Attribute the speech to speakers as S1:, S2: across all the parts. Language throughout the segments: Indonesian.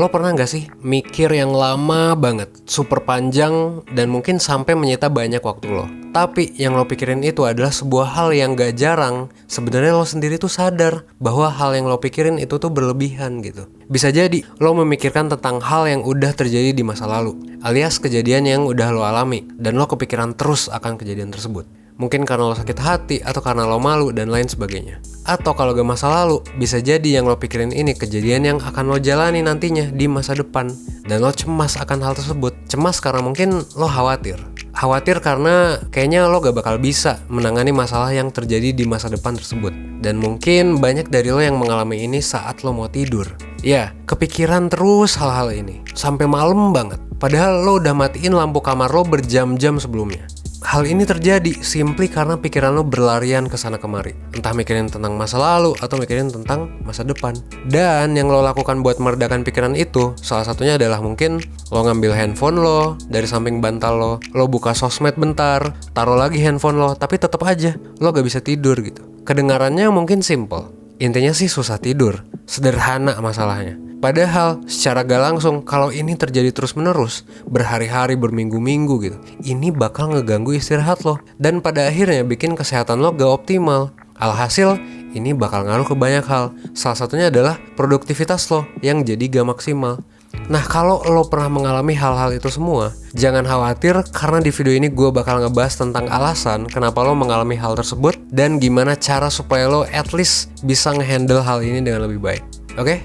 S1: Lo pernah nggak sih mikir yang lama banget, super panjang, dan mungkin sampai menyita banyak waktu lo? Tapi yang lo pikirin itu adalah sebuah hal yang gak jarang. Sebenarnya lo sendiri tuh sadar bahwa hal yang lo pikirin itu tuh berlebihan gitu. Bisa jadi lo memikirkan tentang hal yang udah terjadi di masa lalu, alias kejadian yang udah lo alami, dan lo kepikiran terus akan kejadian tersebut. Mungkin karena lo sakit hati atau karena lo malu dan lain sebagainya. Atau kalau gak masa lalu, bisa jadi yang lo pikirin ini kejadian yang akan lo jalani nantinya di masa depan. Dan lo cemas akan hal tersebut. Cemas karena mungkin lo khawatir. Khawatir karena kayaknya lo gak bakal bisa menangani masalah yang terjadi di masa depan tersebut. Dan mungkin banyak dari lo yang mengalami ini saat lo mau tidur. Ya, kepikiran terus hal-hal ini. Sampai malam banget. Padahal lo udah matiin lampu kamar lo berjam-jam sebelumnya. Hal ini terjadi simply karena pikiran lo berlarian ke sana kemari. Entah mikirin tentang masa lalu atau mikirin tentang masa depan. Dan yang lo lakukan buat meredakan pikiran itu, salah satunya adalah mungkin lo ngambil handphone lo dari samping bantal lo, lo buka sosmed bentar, taruh lagi handphone lo, tapi tetap aja lo gak bisa tidur gitu. Kedengarannya mungkin simple. Intinya sih susah tidur. Sederhana masalahnya. Padahal secara gak langsung kalau ini terjadi terus-menerus, berhari-hari, berminggu-minggu gitu, ini bakal ngeganggu istirahat lo dan pada akhirnya bikin kesehatan lo gak optimal. Alhasil, ini bakal ngaruh ke banyak hal. Salah satunya adalah produktivitas lo yang jadi gak maksimal. Nah kalau lo pernah mengalami hal-hal itu semua, jangan khawatir karena di video ini gue bakal ngebahas tentang alasan kenapa lo mengalami hal tersebut dan gimana cara supaya lo at least bisa ngehandle hal ini dengan lebih baik. Oke? Okay?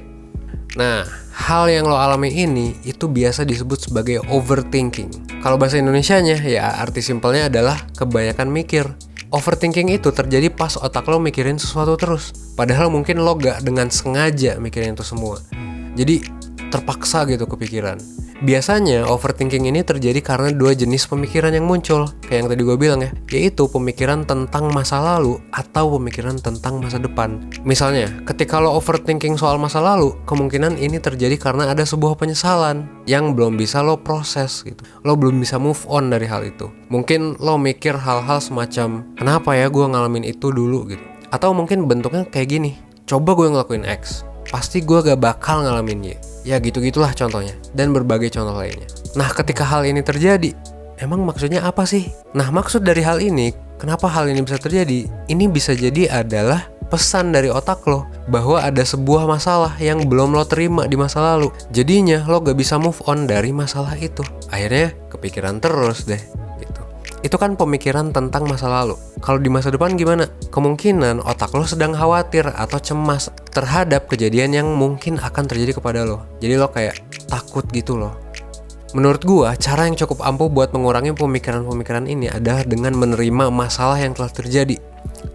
S1: Nah, hal yang lo alami ini itu biasa disebut sebagai overthinking. Kalau bahasa Indonesianya ya arti simpelnya adalah kebanyakan mikir. Overthinking itu terjadi pas otak lo mikirin sesuatu terus. Padahal mungkin lo gak dengan sengaja mikirin itu semua. Jadi terpaksa gitu kepikiran. Biasanya overthinking ini terjadi karena dua jenis pemikiran yang muncul Kayak yang tadi gue bilang ya Yaitu pemikiran tentang masa lalu atau pemikiran tentang masa depan. Misalnya, ketika lo overthinking soal masa lalu Kemungkinan ini terjadi karena ada sebuah penyesalan Yang belum bisa lo proses gitu. Lo belum bisa move on dari hal itu. Mungkin lo mikir hal-hal semacam Kenapa ya gue ngalamin itu dulu? gitu. Atau mungkin bentuknya kayak gini Coba gue ngelakuin X Pasti gue gak bakal ngalamin Y Ya gitu-gitulah contohnya dan berbagai contoh lainnya. Nah, ketika hal ini terjadi, emang maksudnya apa sih? Nah, maksud dari hal ini, kenapa hal ini bisa terjadi? Ini bisa jadi adalah pesan dari otak lo bahwa ada sebuah masalah yang belum lo terima di masa lalu. Jadinya lo gak bisa move on dari masalah itu. Akhirnya kepikiran terus deh itu kan pemikiran tentang masa lalu. Kalau di masa depan gimana? Kemungkinan otak lo sedang khawatir atau cemas terhadap kejadian yang mungkin akan terjadi kepada lo. Jadi lo kayak takut gitu loh. Menurut gua, cara yang cukup ampuh buat mengurangi pemikiran-pemikiran ini adalah dengan menerima masalah yang telah terjadi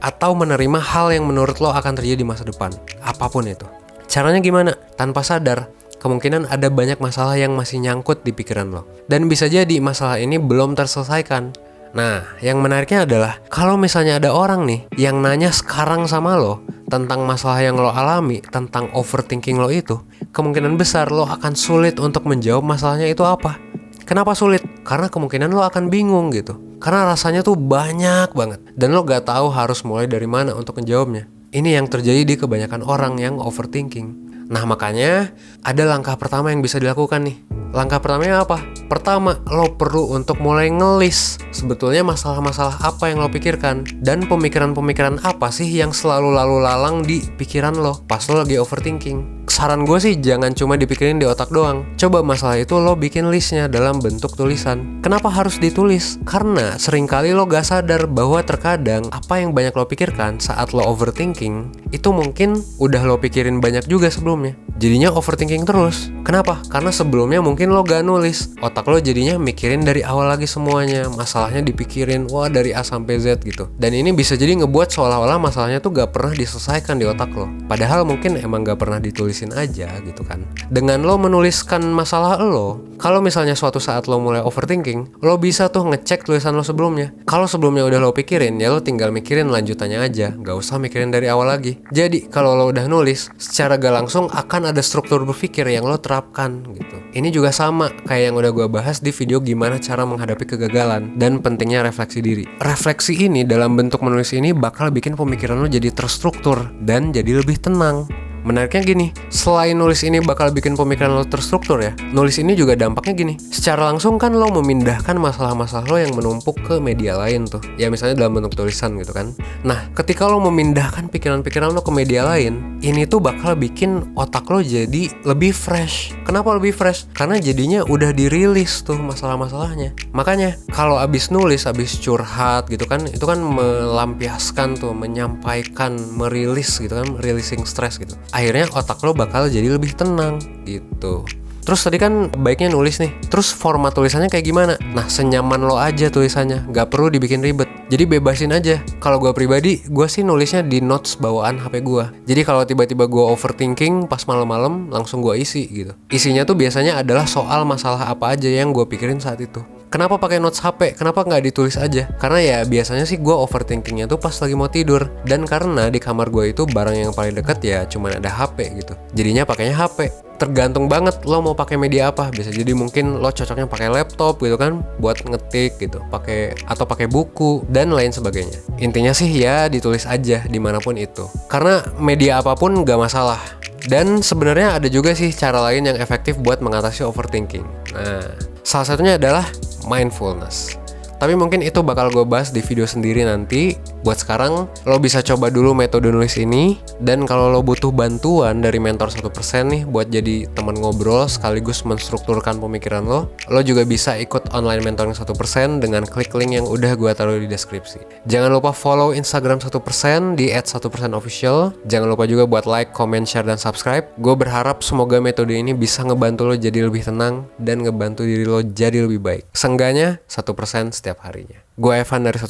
S1: atau menerima hal yang menurut lo akan terjadi di masa depan, apa pun itu. Caranya gimana? Tanpa sadar, kemungkinan ada banyak masalah yang masih nyangkut di pikiran lo. Dan bisa jadi masalah ini belum terselesaikan. Nah, yang menariknya adalah kalau misalnya ada orang nih yang nanya sekarang sama lo tentang masalah yang lo alami, tentang overthinking lo itu, kemungkinan besar lo akan sulit untuk menjawab masalahnya itu apa. Kenapa sulit? Karena kemungkinan lo akan bingung gitu. Karena rasanya tuh banyak banget dan lo gak tahu harus mulai dari mana untuk menjawabnya. Ini yang terjadi di kebanyakan orang yang overthinking. Nah makanya ada langkah pertama yang bisa dilakukan nih Langkah pertamanya apa? Pertama, lo perlu untuk mulai ngelis sebetulnya masalah-masalah apa yang lo pikirkan dan pemikiran-pemikiran apa sih yang selalu lalu lalang di pikiran lo pas lo lagi overthinking saran gue sih jangan cuma dipikirin di otak doang. Coba masalah itu lo bikin listnya dalam bentuk tulisan. Kenapa harus ditulis? Karena sering kali lo gak sadar bahwa terkadang apa yang banyak lo pikirkan saat lo overthinking itu mungkin udah lo pikirin banyak juga sebelumnya. Jadinya overthinking terus. Kenapa? Karena sebelumnya mungkin lo gak nulis. Otak lo jadinya mikirin dari awal lagi semuanya. Masalahnya dipikirin, wah dari A sampai Z gitu. Dan ini bisa jadi ngebuat seolah-olah masalahnya tuh gak pernah diselesaikan di otak lo. Padahal mungkin emang gak pernah ditulis tulisin aja gitu kan. Dengan lo menuliskan masalah lo, kalau misalnya suatu saat lo mulai overthinking, lo bisa tuh ngecek tulisan lo sebelumnya. Kalau sebelumnya udah lo pikirin, ya lo tinggal mikirin lanjutannya aja, nggak usah mikirin dari awal lagi. Jadi kalau lo udah nulis, secara gak langsung akan ada struktur berpikir yang lo terapkan gitu. Ini juga sama kayak yang udah gue bahas di video gimana cara menghadapi kegagalan dan pentingnya refleksi diri. Refleksi ini dalam bentuk menulis ini bakal bikin pemikiran lo jadi terstruktur dan jadi lebih tenang. Menariknya gini, selain nulis ini bakal bikin pemikiran lo terstruktur ya, nulis ini juga dampaknya gini. Secara langsung kan lo memindahkan masalah-masalah lo yang menumpuk ke media lain tuh. Ya misalnya dalam bentuk tulisan gitu kan. Nah, ketika lo memindahkan pikiran-pikiran lo ke media lain, ini tuh bakal bikin otak lo jadi lebih fresh. Kenapa lebih fresh? Karena jadinya udah dirilis tuh masalah-masalahnya. Makanya kalau abis nulis, abis curhat gitu kan, itu kan melampiaskan tuh, menyampaikan, merilis gitu kan, releasing stress gitu. Akhirnya otak lo bakal jadi lebih tenang gitu. Terus tadi kan baiknya nulis nih. Terus format tulisannya kayak gimana? Nah, senyaman lo aja tulisannya, nggak perlu dibikin ribet. Jadi bebasin aja. Kalau gue pribadi, gue sih nulisnya di notes bawaan HP gue. Jadi kalau tiba-tiba gue overthinking pas malam-malam, langsung gue isi gitu. Isinya tuh biasanya adalah soal masalah apa aja yang gue pikirin saat itu. Kenapa pakai notes HP? Kenapa nggak ditulis aja? Karena ya biasanya sih gue overthinkingnya tuh pas lagi mau tidur. Dan karena di kamar gue itu barang yang paling deket ya cuman ada HP gitu. Jadinya pakainya HP tergantung banget lo mau pakai media apa bisa jadi mungkin lo cocoknya pakai laptop gitu kan buat ngetik gitu pakai atau pakai buku dan lain sebagainya intinya sih ya ditulis aja di mana pun itu karena media apa pun gak masalah dan sebenarnya ada juga sih cara lain yang efektif buat mengatasi overthinking nah salah satunya adalah mindfulness tapi mungkin itu bakal gue bahas di video sendiri nanti. Buat sekarang, lo bisa coba dulu metode nulis ini. Dan kalau lo butuh bantuan dari mentor 1% nih buat jadi teman ngobrol sekaligus menstrukturkan pemikiran lo, lo juga bisa ikut online mentoring 1% dengan klik link yang udah gue taruh di deskripsi. Jangan lupa follow Instagram 1% di @1%official. Jangan lupa juga buat like, comment, share, dan subscribe. Gue berharap semoga metode ini bisa ngebantu lo jadi lebih tenang dan ngebantu diri lo jadi lebih baik. Seenggaknya 1% setiap setiap harinya. Gue Evan dari 1%,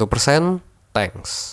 S1: thanks.